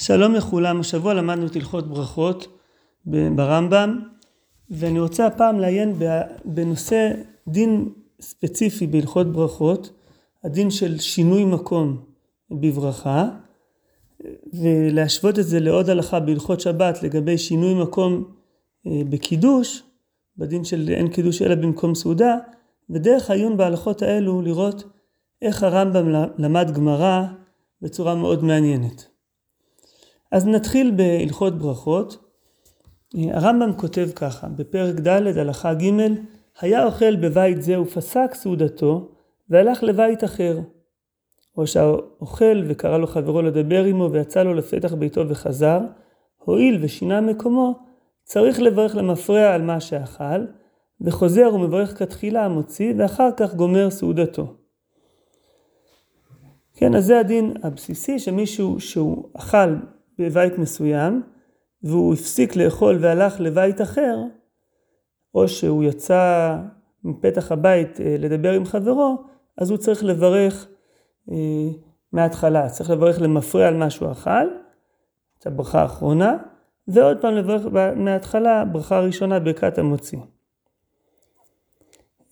שלום לכולם, השבוע למדנו את הלכות ברכות ברמב"ם, ואני רוצה הפעם לעיין בנושא דין ספציפי בהלכות ברכות, הדין של שינוי מקום בברכה, ולהשוות את זה לעוד הלכה בהלכות שבת לגבי שינוי מקום אה, בקידוש, בדין של אין קידוש אלא במקום סעודה, ודרך העיון בהלכות האלו לראות איך הרמב"ם למד גמרא בצורה מאוד מעניינת. אז נתחיל בהלכות ברכות. הרמב"ם כותב ככה, בפרק ד' הלכה ג' היה אוכל בבית זה ופסק סעודתו והלך לבית אחר. או שהאוכל וקרא לו חברו לדבר עמו ויצא לו לפתח ביתו וחזר, הואיל ושינה מקומו, צריך לברך למפרע על מה שאכל, וחוזר ומברך כתחילה המוציא, ואחר כך גומר סעודתו. כן, אז זה הדין הבסיסי, שמישהו שהוא אכל בבית מסוים, והוא הפסיק לאכול והלך לבית אחר, או שהוא יצא מפתח הבית אה, לדבר עם חברו, אז הוא צריך לברך אה, מההתחלה, צריך לברך למפרע על מה שהוא אכל, את הברכה האחרונה, ועוד פעם לברך מההתחלה, ברכה ראשונה, ברכת המוציא.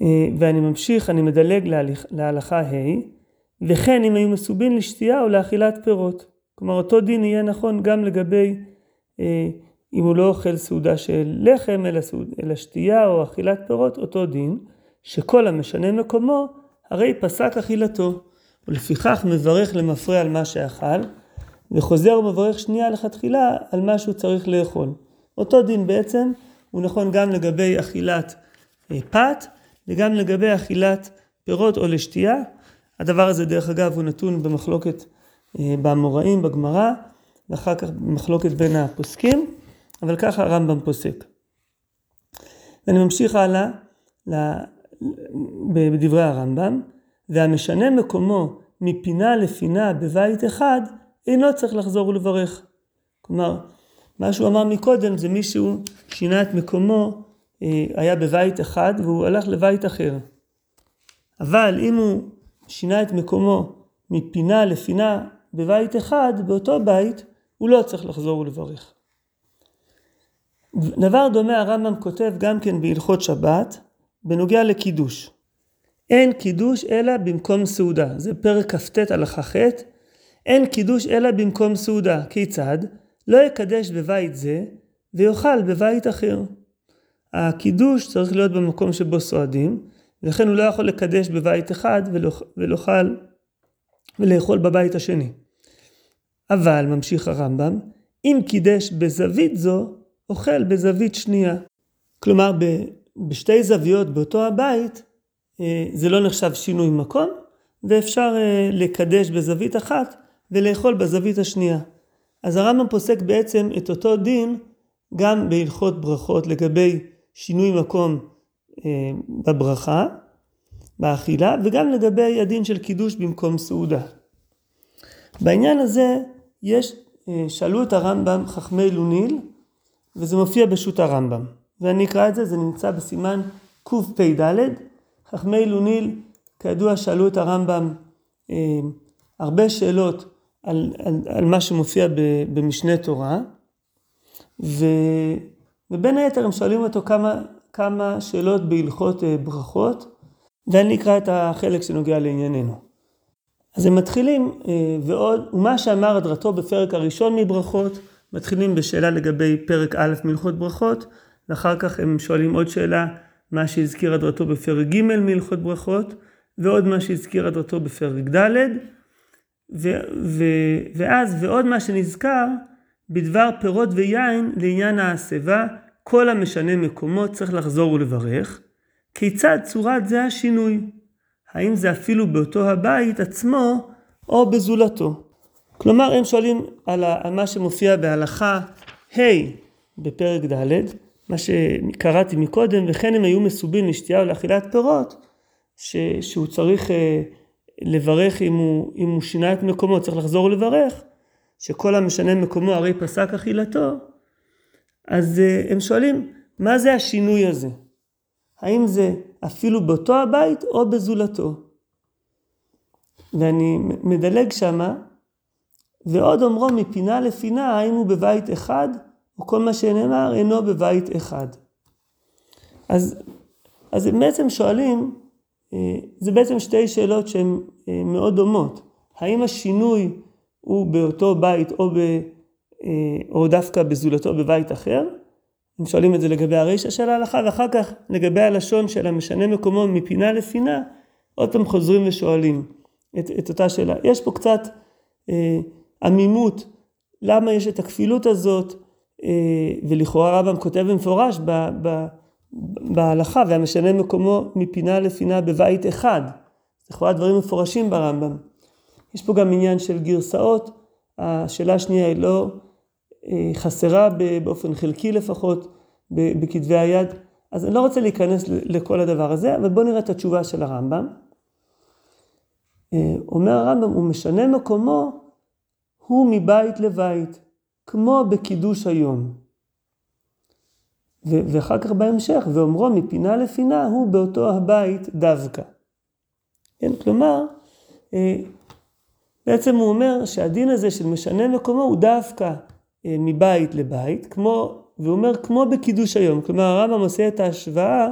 אה, ואני ממשיך, אני מדלג להלכה ה', וכן אם היו מסובין לשתייה או לאכילת פירות. כלומר אותו דין יהיה נכון גם לגבי אה, אם הוא לא אוכל סעודה של לחם אלא, סעוד, אלא שתייה או אכילת פירות, אותו דין, שכל המשנה מקומו הרי פסק אכילתו, ולפיכך מברך למפרע על מה שאכל, וחוזר ומברך שנייה לכתחילה על מה שהוא צריך לאכול. אותו דין בעצם הוא נכון גם לגבי אכילת אה, פת וגם לגבי אכילת פירות או לשתייה. הדבר הזה דרך אגב הוא נתון במחלוקת באמוראים, בגמרא, ואחר כך במחלוקת בין הפוסקים, אבל ככה הרמב"ם פוסק. ואני ממשיך הלאה בדברי הרמב"ם, והמשנה מקומו מפינה לפינה בבית אחד, אינו צריך לחזור ולברך. כלומר, מה שהוא אמר מקודם זה מישהו שינה את מקומו, אה, היה בבית אחד והוא הלך לבית אחר. אבל אם הוא שינה את מקומו מפינה לפינה בבית אחד, באותו בית, הוא לא צריך לחזור ולברך. דבר דומה הרמב"ם כותב גם כן בהלכות שבת, בנוגע לקידוש. אין קידוש אלא במקום סעודה. זה פרק כ"ט הלכה ח', אין קידוש אלא במקום סעודה. כיצד? לא יקדש בבית זה ויאכל בבית אחר. הקידוש צריך להיות במקום שבו סועדים, ולכן הוא לא יכול לקדש בבית אחד ולאכל ולאכול בבית השני. אבל, ממשיך הרמב"ם, אם קידש בזווית זו, אוכל בזווית שנייה. כלומר, בשתי זוויות באותו הבית, אה, זה לא נחשב שינוי מקום, ואפשר אה, לקדש בזווית אחת ולאכול בזווית השנייה. אז הרמב"ם פוסק בעצם את אותו דין גם בהלכות ברכות לגבי שינוי מקום אה, בברכה, באכילה, וגם לגבי הדין של קידוש במקום סעודה. בעניין הזה יש, אה, שאלו את הרמב"ם חכמי לוניל, וזה מופיע בשו"ת הרמב"ם. ואני אקרא את זה, זה נמצא בסימן קפ"ד. חכמי לוניל, כידוע, שאלו את הרמב"ם אה, הרבה שאלות על, על, על מה שמופיע ב, במשנה תורה, ו, ובין היתר הם שואלים אותו כמה, כמה שאלות בהלכות אה, ברכות, ואני אקרא את החלק שנוגע לענייננו. אז הם מתחילים, אה, ועוד, ומה שאמר הדרתו בפרק הראשון מברכות, מתחילים בשאלה לגבי פרק א' מהלכות ברכות, ואחר כך הם שואלים עוד שאלה, מה שהזכיר הדרתו בפרק ג' מהלכות ברכות, ועוד מה שהזכיר הדרתו בפרק ד', ו- ו- ואז ועוד מה שנזכר בדבר פירות ויין לעניין ההסבה, כל המשנה מקומו צריך לחזור ולברך. כיצד צורת זה השינוי? האם זה אפילו באותו הבית עצמו או בזולתו? כלומר הם שואלים על, מה שמופיע בהלכה ה' בפרק ד', מה שקראתי מקודם, וכן הם היו מסובים לשתייה או לאכילת פירות, ש, שהוא צריך אה, לברך אם הוא, אם הוא שינה את מקומו, צריך לחזור ולברך, שכל המשנה מקומו הרי פסק אכילתו, אז אה, הם שואלים, מה זה השינוי הזה? האם זה אפילו באותו הבית או בזולתו? ואני מדלג שמה, ועוד אומרו מפינה לפינה, הוא בבית אחד, או כל מה שנאמר אינו בבית אחד. אז, אז הם בעצם שואלים, אה, זה בעצם שתי שאלות שהן אה, מאוד דומות. האם השינוי הוא באותו בית או, ב, אה, או דווקא בזולתו בבית אחר? הם שואלים את זה לגבי הרישא של ההלכה, ואחר כך לגבי הלשון של המשנה מקומו מפינה לפינה, עוד פעם חוזרים ושואלים את, את אותה שאלה. יש פה קצת אה, עמימות, למה יש את הכפילות הזאת, אה, ולכאורה רמב"ם כותב במפורש ב, ב, בהלכה, והמשנה מקומו מפינה לפינה בבית אחד. לכאורה דברים מפורשים ברמב"ם. יש פה גם עניין של גרסאות, השאלה השנייה היא לא חסרה באופן חלקי לפחות בכתבי היד, אז אני לא רוצה להיכנס לכל הדבר הזה, אבל בואו נראה את התשובה של הרמב"ם. אה, אומר הרמב"ם, הוא משנה מקומו, הוא מבית לבית, כמו בקידוש היום. ואחר כך בהמשך, ואומרו מפינה לפינה, הוא באותו הבית דווקא. כן, כלומר, אה, בעצם הוא אומר שהדין הזה של משנה מקומו הוא דווקא אה, מבית לבית, כמו, והוא אומר כמו בקידוש היום. כלומר, הרמב"ם עושה את ההשוואה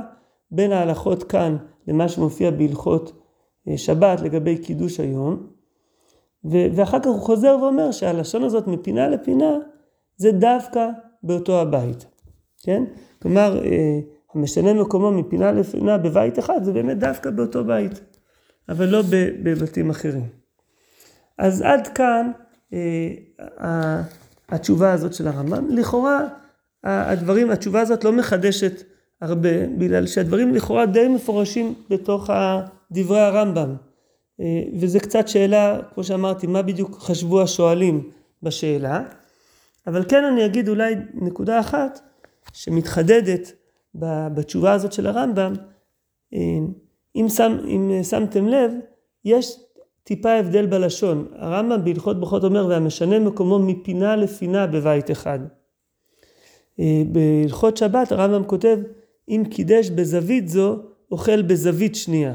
בין ההלכות כאן למה שמופיע בהלכות אה, שבת לגבי קידוש היום, ואחר כך הוא חוזר ואומר שהלשון הזאת מפינה לפינה זה דווקא באותו הבית, כן? כלומר, אה, המשנה מקומו מפינה לפינה בבית אחד זה באמת דווקא באותו בית, אבל לא בבתים אחרים. אז עד כאן אה, התשובה הזאת של הרמב"ם. לכאורה הדברים, התשובה הזאת לא מחדשת הרבה, בגלל שהדברים לכאורה די מפורשים בתוך דברי הרמב"ם. אה, וזה קצת שאלה, כמו שאמרתי, מה בדיוק חשבו השואלים בשאלה. אבל כן אני אגיד אולי נקודה אחת שמתחדדת בתשובה הזאת של הרמב"ם. אה, אם, שם, אם שמתם לב, יש טיפה הבדל בלשון. הרמב"ם בהלכות ברכות אומר, והמשנה מקומו מפינה לפינה בבית אחד. אה, בהלכות שבת הרמב"ם כותב, אם קידש בזווית זו, אוכל בזווית שנייה.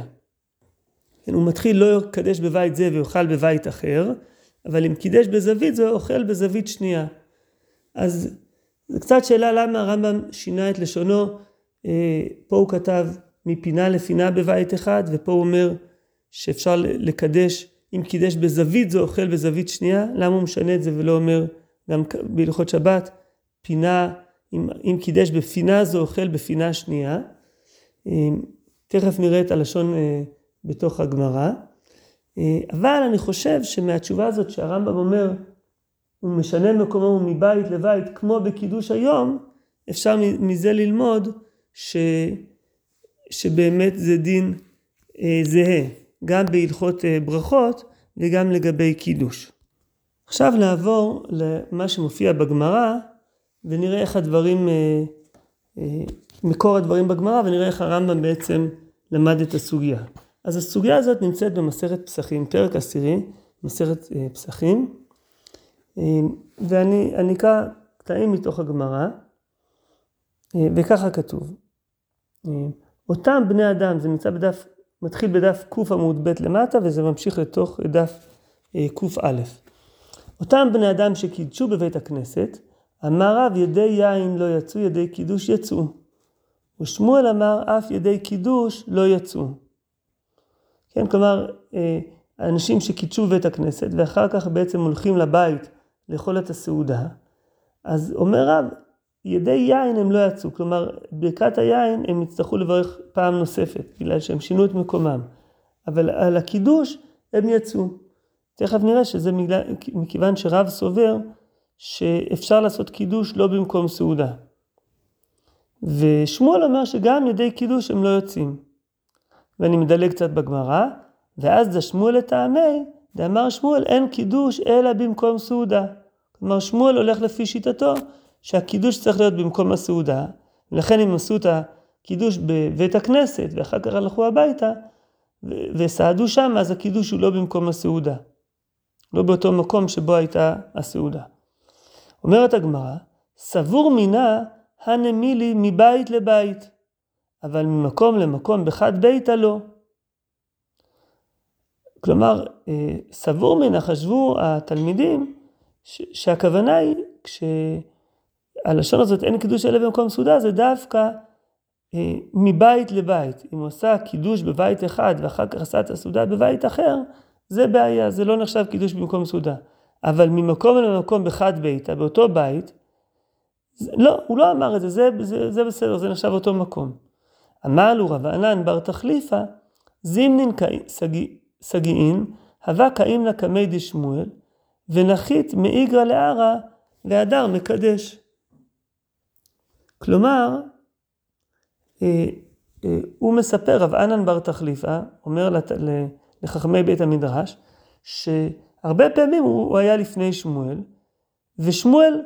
כן, הוא מתחיל לא יקדש בבית זה ויאכל בבית אחר, אבל אם קידש בזווית זו, אוכל בזווית שנייה. אז זו קצת שאלה למה הרמב"ם שינה את לשונו. אה, פה הוא כתב מפינה לפינה בבית אחד, ופה הוא אומר שאפשר לקדש, אם קידש בזווית זו אוכל בזווית שנייה, למה הוא משנה את זה ולא אומר גם בהלכות שבת, פינה, אם, אם קידש בפינה זו אוכל בפינה שנייה. תכף נראה את הלשון אה, בתוך הגמרא. אה, אבל אני חושב שמהתשובה הזאת שהרמב"ם אומר, הוא משנה מקומו מבית לבית כמו בקידוש היום, אפשר מזה ללמוד ש, שבאמת זה דין אה, זהה. גם בהלכות אה, ברכות וגם לגבי קידוש. עכשיו נעבור למה שמופיע בגמרא ונראה איך הדברים, אה, אה, מקור הדברים בגמרא ונראה איך הרמב"ם בעצם למד את הסוגיה. אז הסוגיה הזאת נמצאת במסכת פסחים, פרק עשירי, מסכת פסחים, ואני אקרא קטעים מתוך הגמרא, וככה כתוב. אותם בני אדם, זה נמצא בדף מתחיל בדף ק עמוד ב' למטה וזה ממשיך לתוך דף אה, קא. אותם בני אדם שקידשו בבית הכנסת, אמר רב ידי יין לא יצאו, ידי קידוש יצאו. ושמואל אמר אף ידי קידוש לא יצאו. כן, כלומר, אה, אנשים שקידשו בבית הכנסת ואחר כך בעצם הולכים לבית לאכול את הסעודה, אז אומר רב, ידי יין הם לא יצאו, כלומר ברכת היין הם יצטרכו לברך פעם נוספת, בגלל שהם שינו את מקומם. אבל על הקידוש הם יצאו. תכף נראה שזה מכיוון שרב סובר שאפשר לעשות קידוש לא במקום סעודה. ושמואל אומר שגם ידי קידוש הם לא יוצאים. ואני מדלג קצת בגמרא, ואז דשמואל לטעמי, דאמר שמואל אין קידוש אלא במקום סעודה. כלומר שמואל הולך לפי שיטתו שהקידוש צריך להיות במקום הסעודה, ולכן הם עשו את הקידוש בבית הכנסת ואחר כך הלכו הביתה וסעדו שם, אז הקידוש הוא לא במקום הסעודה, לא באותו מקום שבו הייתה הסעודה. אומרת הגמרא, סבור מינה הנמילי מבית לבית, אבל ממקום למקום בחד ביתה לא. כלומר, אה, סבור מינה, חשבו התלמידים, שהכוונה היא, כשהלשון הזאת אין קידוש אלא במקום סעודה, זה דווקא אה, מבית לבית. אם הוא עשה קידוש בבית אחד ואחר כך עשה את הסעודה בבית אחר, זה בעיה, זה לא נחשב קידוש במקום סעודה. אבל ממקום למקום בחד ביתה, באותו בית, זה, לא, הוא לא אמר את זה, זה, זה, זה בסדר, זה נחשב אותו מקום. אמר לו רב ענן בר תחליפה, זימנין סגיעין, הווה קאים לה קמי דשמואל, ונחית מאיגרא לערא והדר מקדש. כלומר, אה, אה, הוא מספר, רב ענן בר תחליפה, אומר לחכמי בית המדרש, שהרבה פעמים הוא היה לפני שמואל, ושמואל,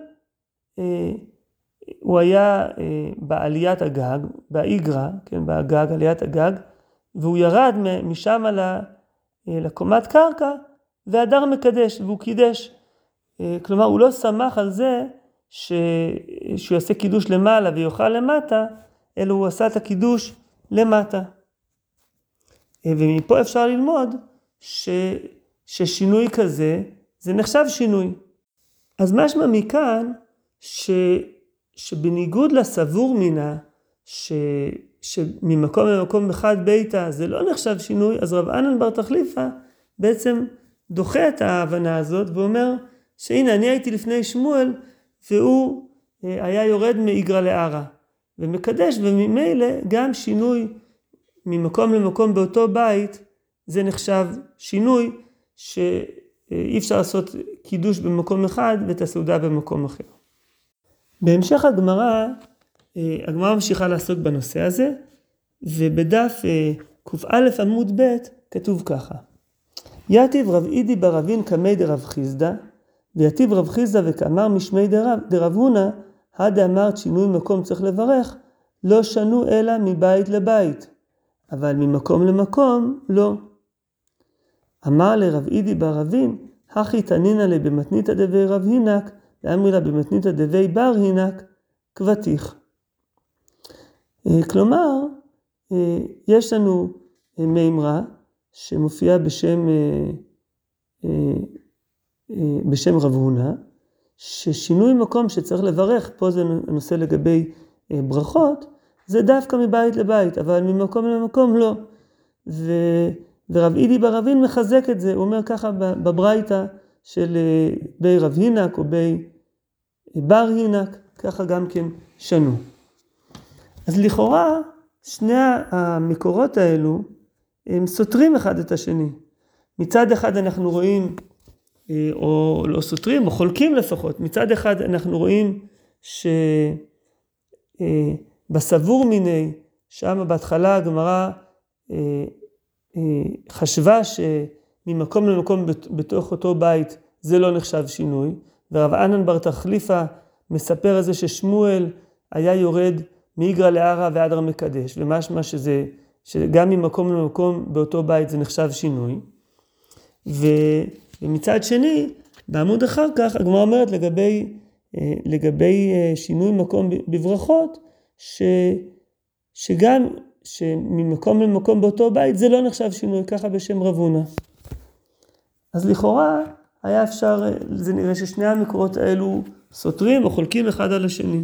אה, הוא היה בעליית הגג, באיגרא, כן, בגג, עליית הגג, והוא ירד משם לקומת קרקע, והדר מקדש, והוא קידש. כלומר, הוא לא שמח על זה ש... שהוא יעשה קידוש למעלה ויאכל למטה, אלא הוא עשה את הקידוש למטה. אה, ומפה אפשר ללמוד ש, ששינוי כזה, זה נחשב שינוי. אז משמע מכאן, ש, שבניגוד לסבור מינה, ש, שממקום למקום אחד ביתה זה לא נחשב שינוי, אז רב ענן בר תחליפה בעצם דוחה את ההבנה הזאת ואומר שהנה אני הייתי לפני שמואל והוא היה יורד מאיגרא לערא. ומקדש, וממילא גם שינוי ממקום למקום באותו בית, זה נחשב שינוי שאי אפשר לעשות קידוש במקום אחד ואת הסעודה במקום אחר. בהמשך הגמרא, הגמרא ממשיכה לעסוק בנושא הזה, ובדף אה, קא עמוד ב' כתוב ככה: יתיב רב אידי ברבין קמי דרב חיסדא, ויתיב רב חיסדא וכאמר משמי דרב הונא, הדה אמרת שינוי מקום צריך לברך, לא שנו אלא מבית לבית, אבל ממקום למקום לא. אמר לרב אידי ברבין, הכי תנינא לי במתניתא דבי רב הינק, ואמרי לה במתניתא דבי בר הינק, כבתיך. אה, כלומר, אה, יש לנו אה, מימרה שמופיעה בשם, בשם רב הונא, ששינוי מקום שצריך לברך, פה זה נושא לגבי אה, ברכות, זה דווקא מבית לבית, אבל ממקום למקום לא. ו, ורב אידי ברבין מחזק את זה, הוא אומר ככה בברייתא של אה, בי רב הינק או בי אה, בר הינק, ככה גם כן שנו. אז לכאורה שני המקורות האלו הם סותרים אחד את השני. מצד אחד אנחנו רואים אה, או לא סותרים, או חולקים לפחות. מצד אחד אנחנו רואים שבסבור אה, מיני, שם בהתחלה הגמרא אה, חשבה שממקום למקום בתוך אותו בית זה לא נחשב שינוי, ורב ענן בר תחליפה מספר על זה ששמואל היה יורד מאיגרא לערא ועד מקדש, ומשמע שזה, שגם ממקום למקום באותו בית זה נחשב שינוי. ו... ומצד שני, בעמוד אחר כך הגמרא אומרת לגבי, אה, לגבי אה, שינוי מקום בברכות, ש, שגם שממקום למקום באותו בית זה לא נחשב שינוי, ככה בשם רב הונא. אז לכאורה היה אפשר, אה, זה נראה ששני המקורות האלו סותרים או חולקים אחד על השני.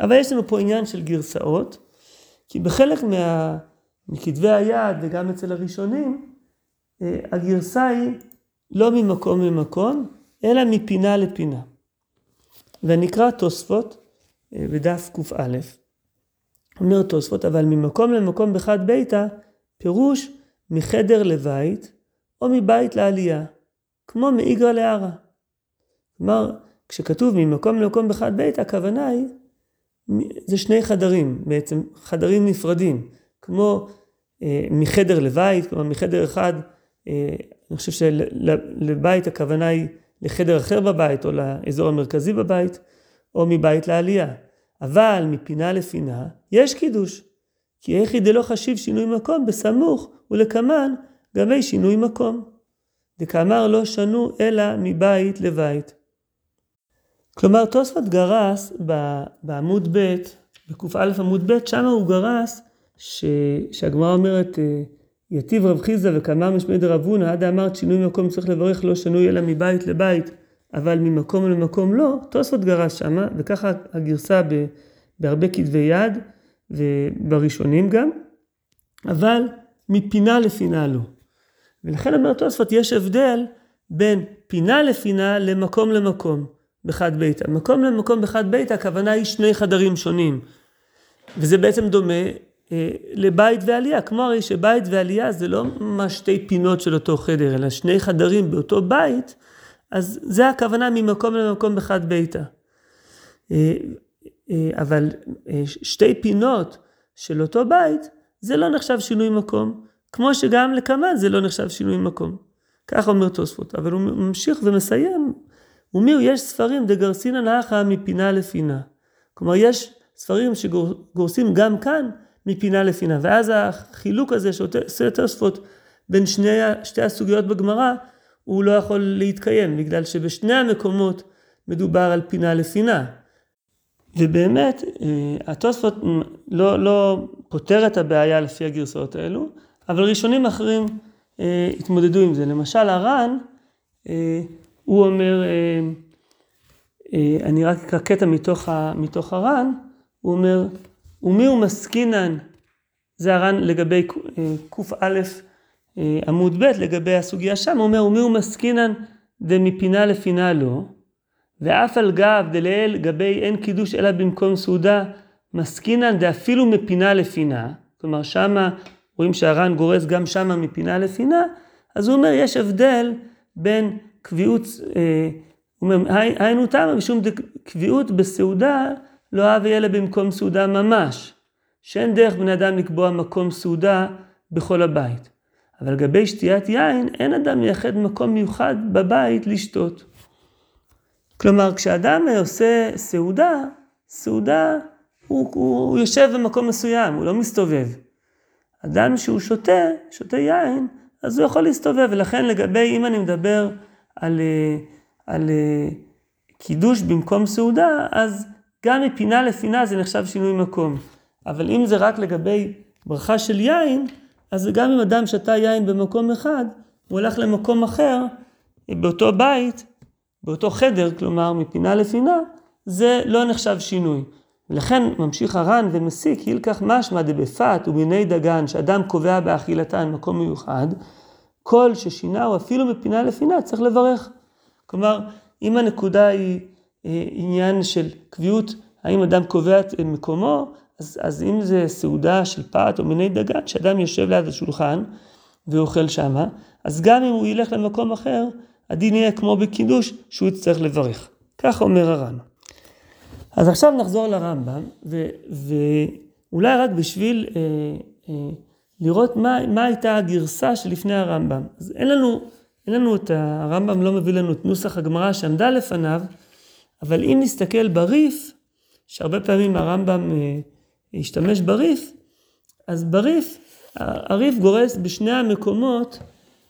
אבל יש לנו פה עניין של גרסאות, כי בחלק מה, מכתבי היד וגם אצל הראשונים, הגרסה היא לא ממקום למקום, אלא מפינה לפינה. ונקרא תוספות אה, בדף קא. אומר תוספות, אבל ממקום למקום בחד ביתה, פירוש מחדר לבית, או מבית לעלייה, כמו מאיגרא לערא. כלומר, כשכתוב ממקום למקום בחד ביתה, הכוונה היא, זה שני חדרים, בעצם חדרים נפרדים, כמו אה, מחדר לבית, כלומר מחדר אחד אה, אני חושב שלבית הכוונה היא לחדר אחר בבית או לאזור המרכזי בבית, או מבית לעלייה. אבל מפינה לפינה יש קידוש. כי איך ידע לא חשיב שינוי מקום בסמוך ולקמן גבי שינוי מקום. דקאמר לא שנו אלא מבית לבית. כלומר תוספות גרס בעמוד ב', בק"א עמוד ב', שם הוא גרס ש... שהגמרא אומרת אה, יתיב רב חיסדא וכמה משמי דרב הונא, עד אמרת שינוי מקום צריך לברך לא שנוי אלא מבית לבית, אבל ממקום למקום לא, תוספות גרס שמה, וככה הגרסה ב, בהרבה כתבי יד, ובראשונים גם, אבל מפינה לפינה לא. ולכן אומר תוספות, יש הבדל בין פינה לפינה למקום למקום בחד ביתה. מקום למקום בחד ביתה, הכוונה היא שני חדרים שונים. וזה בעצם דומה לבית ועלייה, כמו הרי שבית ועלייה זה לא ממש שתי פינות של אותו חדר, אלא שני חדרים באותו בית, אז זה הכוונה ממקום למקום בחד ביתה. אה, אה, אבל שתי פינות של אותו בית, זה לא נחשב שינוי מקום, כמו שגם לקמאן זה לא נחשב שינוי מקום. כך אומר תוספות, אבל הוא ממשיך ומסיים, ומיהו יש ספרים דגרסינא נחה מפינה לפינה. כלומר יש ספרים שגורסים גם כאן מפינה לפינה, ואז החילוק הזה שעושה תוספות בין שני, שתי הסוגיות בגמרא, הוא לא יכול להתקיים, בגלל שבשני המקומות מדובר על פינה לפינה. ובאמת, אה, התוספות לא, לא פותר את הבעיה לפי הגרסאות האלו, אבל ראשונים אחרים אה, התמודדו עם זה. למשל, הר"ן, אה, הוא אומר, אה, אה, אני רק אקרא קטע מתוך, מתוך הר"ן, הוא אומר, ומי הוא מסקינן, זה הר"ן לגבי אה, קא אה, עמוד ב', לגבי הסוגיה שם, הוא אומר, ומי הוא מסקינן דמפינה לפינה לא, ואף על גב דלאל גבי אין קידוש אלא במקום סעודה, מסקינן דאפילו מפינה לפינה, כלומר שמה רואים שהר"ן גורס גם שמה מפינה לפינה, אז הוא אומר, יש הבדל בין קביעות, אה, הוא אומר, היינו תמה משום קביעות בסעודה לא אהב אלא במקום סעודה ממש, שאין דרך בני אדם לקבוע מקום סעודה בכל הבית. אבל לגבי שתיית יין, אין אדם מייחד מקום מיוחד בבית לשתות. כלומר, כשאדם עושה סעודה, סעודה, הוא, הוא, הוא יושב במקום מסוים, הוא לא מסתובב. אדם שהוא שותה, שותה יין, אז הוא יכול להסתובב, ולכן לגבי, אם אני מדבר על, אה, על אה, קידוש במקום סעודה, אז גם מפינה לפינה זה נחשב שינוי מקום. אבל אם זה רק לגבי ברכה של יין, אז גם אם אדם שתה יין במקום אחד, הוא הלך למקום אחר, באותו בית, באותו חדר, כלומר מפינה לפינה, זה לא נחשב שינוי. ולכן ממשיך הר"ן ומסיק, הילקח משמע דבפת ומיני דגן, שאדם קובע באכילתן מקום מיוחד, כל ששינהו אפילו מפינה לפינה צריך לברך. כלומר, אם הנקודה היא עניין של קביעות, האם אדם קובע את מקומו, אז, אז אם זה סעודה של פת או מיני דגן, שאדם יושב ליד השולחן ואוכל שמה, אז גם אם הוא ילך למקום אחר, הדין יהיה כמו בקידוש, שהוא יצטרך לברך. כך אומר הר"ן. אז עכשיו נחזור לרמב"ם, ו, ואולי רק בשביל אה, אה, לראות מה, מה הייתה הגרסה שלפני הרמב"ם. אז אין לנו, אין לנו את. הרמב"ם לא מביא לנו את נוסח הגמרא שעמדה לפניו, אבל אם נסתכל בריף, שהרבה פעמים הרמב"ם אה, השתמש בריף, אז בריף, הריף גורס בשני המקומות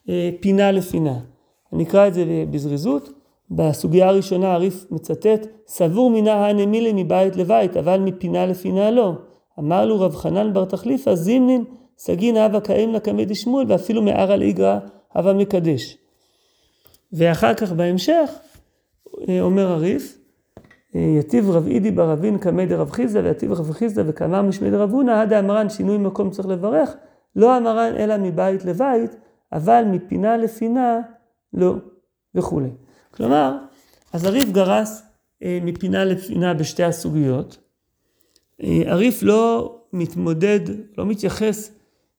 אה, פינה לפינה. אני אקרא את זה בזריזות. בסוגיה הראשונה הריף מצטט, סבור מינה הנמילי מבית לבית, אבל מפינה לפינה לא. אמר לו רב חנן בר תחליפה, זימנין סגין הווה קאים לקמי דשמואל, ואפילו מערא לאיגרא הווה מקדש. ואחר כך בהמשך, אה, אומר הריף, יתיב רב אידי ברבין קמי דרב חיסדא, ויתיב רב חיסדא וקמר משמי דרב הונא, עד אמרן שינוי מקום צריך לברך, לא אמרן אלא מבית לבית, אבל מפינה לפינה לא, וכולי. כלומר, אז הריף גרס אה, מפינה לפינה בשתי הסוגיות. אה, הריף לא מתמודד, לא מתייחס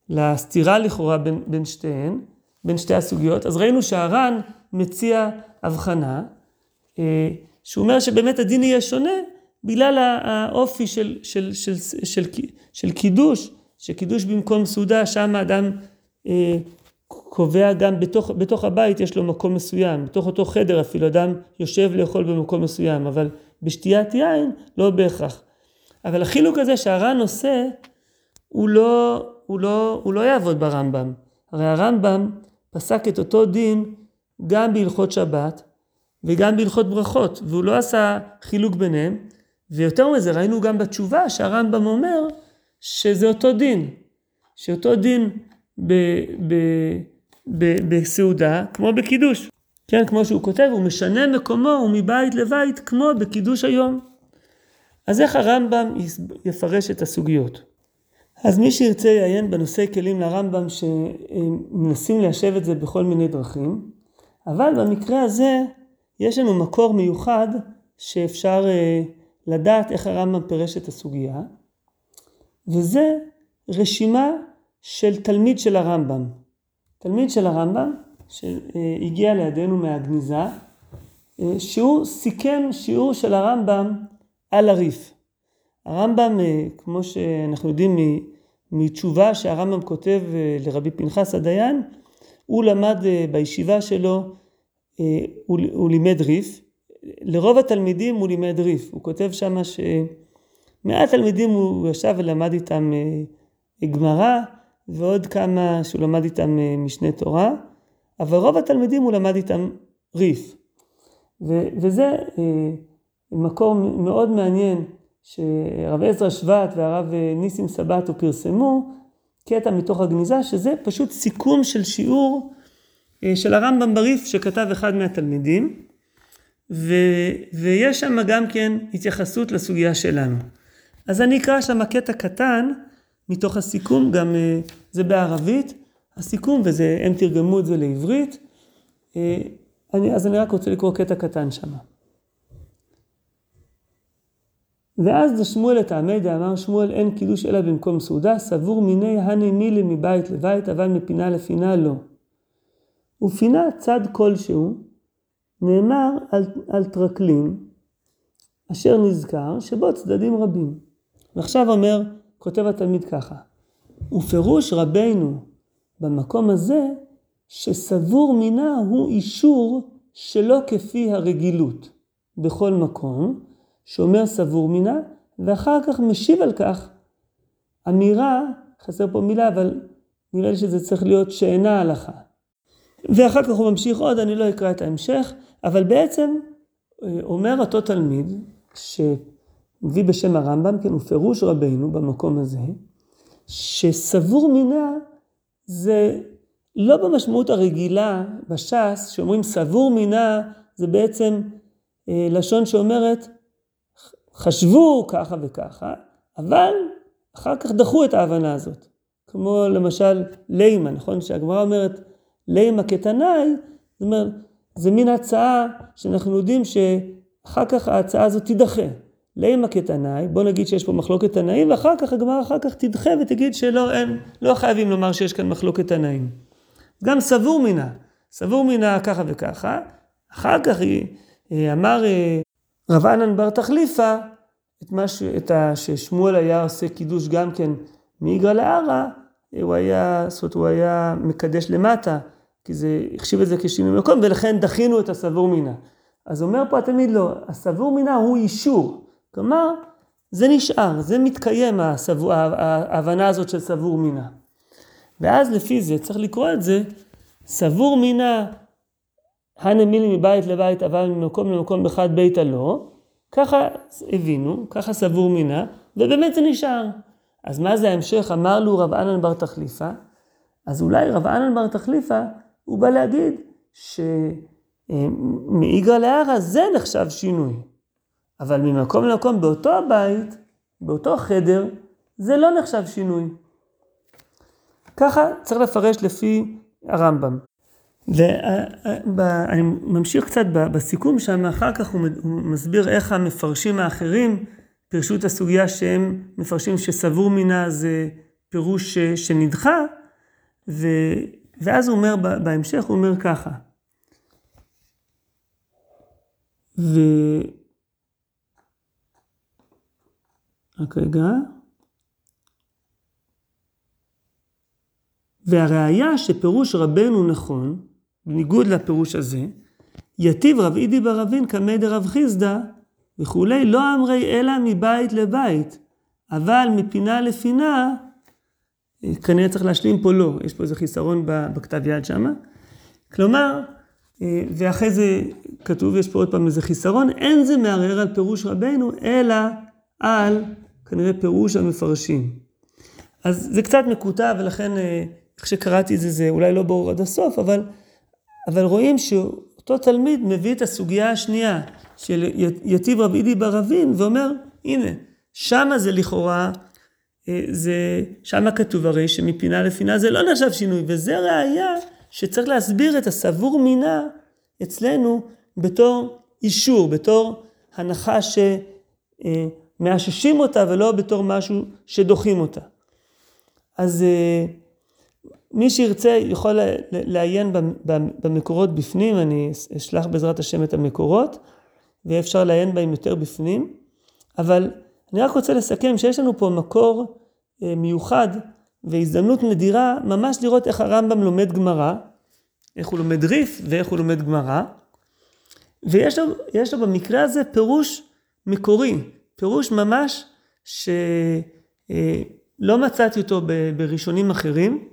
לסתירה לכאורה בין, בין שתיהן, בין שתי הסוגיות. אז ראינו שהר"ן מציע הבחנה, אה, שהוא אומר שבאמת הדין יהיה שונה בגלל האופי של, של, של, של, של, של קידוש, שקידוש במקום סעודה, שם האדם אה, קובע גם בתוך, בתוך הבית יש לו מקום מסוים, בתוך אותו חדר אפילו אדם יושב לאכול במקום מסוים, אבל בשתיית יין לא בהכרח. אבל החילוק הזה שהר"ן עושה, הוא לא, הוא לא, הוא לא יעבוד ברמב"ם. הרי הרמב"ם פסק את אותו דין גם בהלכות שבת וגם בהלכות ברכות, והוא לא עשה חילוק ביניהם, ויותר מזה ראינו גם בתשובה שהרמב"ם אומר שזה אותו דין, שאותו דין ב, ב, ב, בסעודה כמו בקידוש. כן, כמו שהוא כותב, הוא משנה מקומו ומבית לבית כמו בקידוש היום. אז איך הרמב"ם יפרש את הסוגיות? אז מי שירצה יעיין בנושא כלים לרמב"ם שמנסים ליישב את זה בכל מיני דרכים, אבל במקרה הזה יש לנו מקור מיוחד שאפשר אה, לדעת איך הרמב"ם פירש את הסוגיה, וזה רשימה של תלמיד של הרמב"ם. תלמיד של הרמב"ם שהגיע לידינו מהגניזה, אה, שהוא סיכם שיעור של הרמב"ם על הריף. הרמב"ם, אה, כמו שאנחנו יודעים מתשובה שהרמב"ם כותב אה, לרבי פנחס הדיין, הוא למד בישיבה שלו, הוא, הוא לימד ריף. לרוב התלמידים הוא לימד ריף. הוא כותב שם שמעט תלמידים הוא ישב ולמד איתם גמרא, ועוד כמה שהוא למד איתם משנה תורה. אבל רוב התלמידים הוא למד איתם ריף. ו- וזה אה, מקור מאוד מעניין שהרב עזרא שבט והרב אה, ניסים סבתו פרסמו קטע מתוך הגניזה, שזה פשוט סיכום של שיעור אה, של הרמב"ם בריף שכתב אחד מהתלמידים, ו- ויש שם גם כן התייחסות לסוגיה שלנו. אז אני אקרא שם קטע קטן מתוך הסיכום, גם אה, זה בערבית, הסיכום, והם תרגמו את זה לעברית. אה, אני, אז אני רק רוצה לקרוא קטע קטן שם. ואז לשמואל את העמי דאמר שמואל אין קידוש אלא במקום סעודה, סבור מיני הני מילי מבית לבית, אבל מפינה לפינה לא. ופינה צד כלשהו, נאמר על, על טרקלין, אשר נזכר, שבו צדדים רבים. ועכשיו אומר, כותב התלמיד ככה, ופירוש רבנו במקום הזה שסבור מינה הוא אישור שלא כפי הרגילות בכל מקום, שאומר סבור מינה, ואחר כך משיב על כך אמירה, חסר פה מילה, אבל נראה לי שזה צריך להיות שאינה הלכה. ואחר כך הוא ממשיך עוד, אני לא אקרא את ההמשך, אבל בעצם אה, אומר אותו תלמיד, שמביא בשם הרמב"ם, כן, הוא פירוש רבינו במקום הזה, שסבור מינה זה לא במשמעות הרגילה בש"ס, שאומרים סבור מינה, זה בעצם אה, לשון שאומרת, חשבו ככה וככה, אבל אחר כך דחו את ההבנה הזאת. כמו למשל לימה, נכון? שהגמרא אומרת לימה כתנאי, זאת אומרת, זה מין הצעה שאנחנו יודעים שאחר כך ההצעה הזאת תידחה. לימה כתנאי, בוא נגיד שיש פה מחלוקת תנאים, ואחר כך הגמרא אחר כך תדחה ותגיד שלא, אין, לא חייבים לומר שיש כאן מחלוקת תנאים. גם סבור מינה, סבור מינה ככה וככה, אחר כך אה, אמר אה, רב ענן בר תחליפה, את מה ש... את ה... ששמואל היה עושה קידוש גם כן מאיגרא לארא, הוא היה, זאת אומרת, הוא היה מקדש למטה, כי זה, החשיב את זה כשינוי מקום, ולכן דחינו את הסבור מינה. אז אומר פה התלמיד לא, הסבור מינה הוא אישור. כלומר, זה נשאר, זה מתקיים הסבור, ההבנה הזאת של סבור מינה. ואז לפי זה צריך לקרוא את זה, סבור מינה הנה מילי מבית לבית אבל ממקום למקום אחד ביתה לא, ככה הבינו, ככה סבור מינה, ובאמת זה נשאר. אז מה זה ההמשך? אמר לו רב אנן בר תחליפה, אז אולי רב אנן בר תחליפה, הוא בא להגיד שמאיגרא להרא זה נחשב שינוי. אבל ממקום למקום באותו הבית, באותו חדר, זה לא נחשב שינוי. ככה צריך לפרש לפי הרמב"ם. ואני ממשיך קצת בסיכום שם, אחר כך הוא מסביר איך המפרשים האחרים פירשו את הסוגיה שהם מפרשים שסבור מינה זה פירוש שנדחה. ואז הוא אומר בהמשך, הוא אומר ככה. ו... רק רגע. והראיה שפירוש רבנו נכון, בניגוד לפירוש הזה, יתיב רב אידי ברבין קמי דרב חיסדא וכולי, לא אמרי אלא מבית לבית, אבל מפינה לפינה, כנראה צריך להשלים פה לא, יש פה איזה חיסרון בכתב יד שמה. כלומר, ואחרי זה כתוב, יש פה עוד פעם איזה חיסרון, אין זה מערער על פירוש רבנו, אלא על כנראה פירוש המפרשים. אז זה קצת מקוטע, ולכן איך שקראתי את זה, זה אולי לא ברור עד הסוף, אבל, אבל רואים שאותו אותו תלמיד מביא את הסוגיה השנייה של יתיב רב אידי ברבין ואומר, הנה, שמה זה לכאורה, אה, זה, שמה כתוב הרי שמפינה לפינה זה לא נחשב שינוי, וזה ראיה שצריך להסביר את הסבור מינה אצלנו בתור אישור, בתור הנחה שמאששים אה, אותה ולא בתור משהו שדוחים אותה. אז אה, מי שירצה יכול לעיין במקורות בפנים, אני אשלח בעזרת השם את המקורות, ואפשר לעיין בהם יותר בפנים, אבל אני רק רוצה לסכם שיש לנו פה מקור אה, מיוחד והזדמנות נדירה ממש לראות איך הרמב"ם לומד גמרא, איך הוא לומד ריף ואיך הוא לומד גמרא, ויש לו, לו במקרה הזה פירוש מקורי, פירוש ממש שלא אה, מצאתי אותו בראשונים אחרים,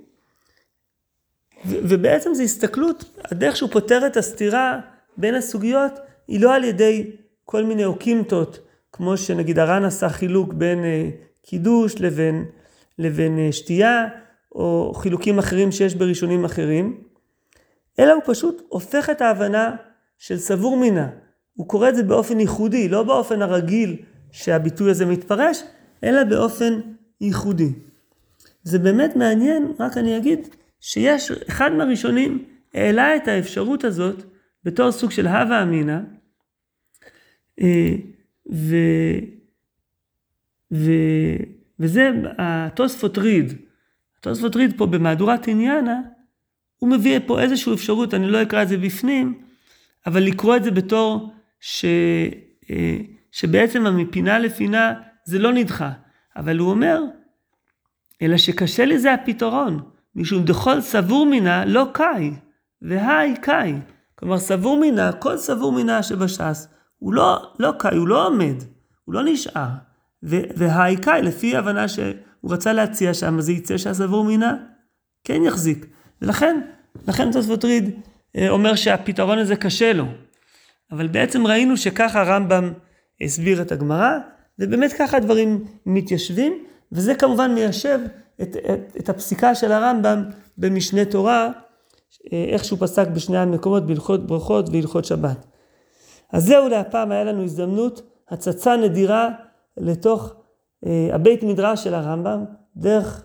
ובעצם זו הסתכלות, הדרך שהוא פותר את הסתירה בין הסוגיות היא לא על ידי כל מיני אוקימתות, כמו שנגיד הר"ן עשה חילוק בין אה, קידוש לבין, לבין אה, שתייה, או חילוקים אחרים שיש בראשונים אחרים, אלא הוא פשוט הופך את ההבנה של סבור מינה. הוא קורא את זה באופן ייחודי, לא באופן הרגיל שהביטוי הזה מתפרש, אלא באופן ייחודי. זה באמת מעניין, רק אני אגיד, שיש, אחד מהראשונים העלה את האפשרות הזאת בתור סוג של הווה אמינא, אה, ו, ו, וזה התוספות ריד. התוספות ריד פה במהדורת עניינה, הוא מביא פה איזושהי אפשרות, אני לא אקרא את זה בפנים, אבל לקרוא את זה בתור ש, אה, שבעצם מפינה לפינה זה לא נדחה. אבל הוא אומר, אלא שקשה לזה הפתרון. משום דכל סבור מינה לא קאי, והי קאי. כלומר, סבור מינה, כל סבור מינה שבש"ס, הוא לא, לא קאי, הוא לא עומד, הוא לא נשאר. והי קאי, לפי הבנה שהוא רצה להציע שם, זה יצא שהסבור מינה כן יחזיק. ולכן, לכן תוספות ריד אה, אומר שהפתרון הזה קשה לו. אבל בעצם ראינו שככה הרמב"ם הסביר את הגמרא, ובאמת ככה הדברים מתיישבים, וזה כמובן מיישב את, את, את הפסיקה של הרמב"ם במשנה תורה, אה, איך שהוא פסק בשני המקומות בהלכות ברכות והלכות שבת. אז זהו להפעם, היה לנו הזדמנות, הצצה נדירה לתוך אה, הבית מדרש של הרמב"ם, דרך,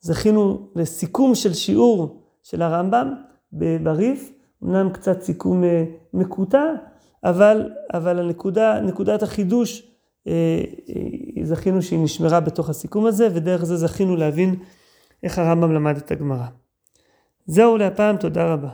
זכינו לסיכום של שיעור של הרמב"ם בריף, אמנם קצת סיכום אה, מקוטע, אבל, אבל הנקודה, נקודת החידוש אה, אה, זכינו שהיא נשמרה בתוך הסיכום הזה, ודרך זה זכינו להבין איך הרמב"ם למד את הגמרא. זהו להפעם, תודה רבה.